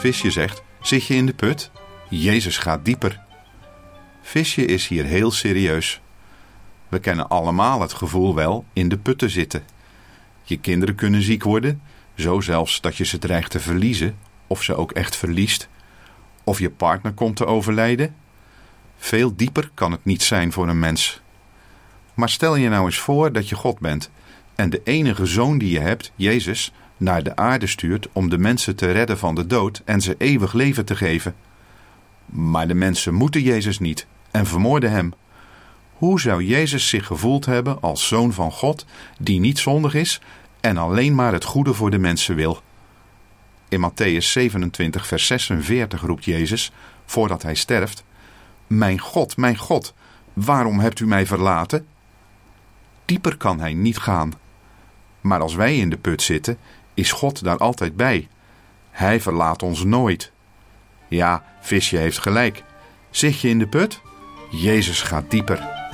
Visje zegt: Zit je in de put? Jezus gaat dieper. Visje is hier heel serieus. We kennen allemaal het gevoel wel in de put te zitten. Je kinderen kunnen ziek worden, zo zelfs dat je ze dreigt te verliezen, of ze ook echt verliest. Of je partner komt te overlijden. Veel dieper kan het niet zijn voor een mens. Maar stel je nou eens voor dat je God bent en de enige zoon die je hebt, Jezus, naar de aarde stuurt om de mensen te redden van de dood en ze eeuwig leven te geven. Maar de mensen moeten Jezus niet en vermoorden hem. Hoe zou Jezus zich gevoeld hebben als zoon van God, die niet zondig is en alleen maar het goede voor de mensen wil? In Matthäus 27, vers 46 roept Jezus, voordat hij sterft: Mijn God, mijn God, waarom hebt u mij verlaten? Dieper kan hij niet gaan. Maar als wij in de put zitten, is God daar altijd bij. Hij verlaat ons nooit. Ja, visje heeft gelijk. Zit je in de put? Jezus gaat dieper.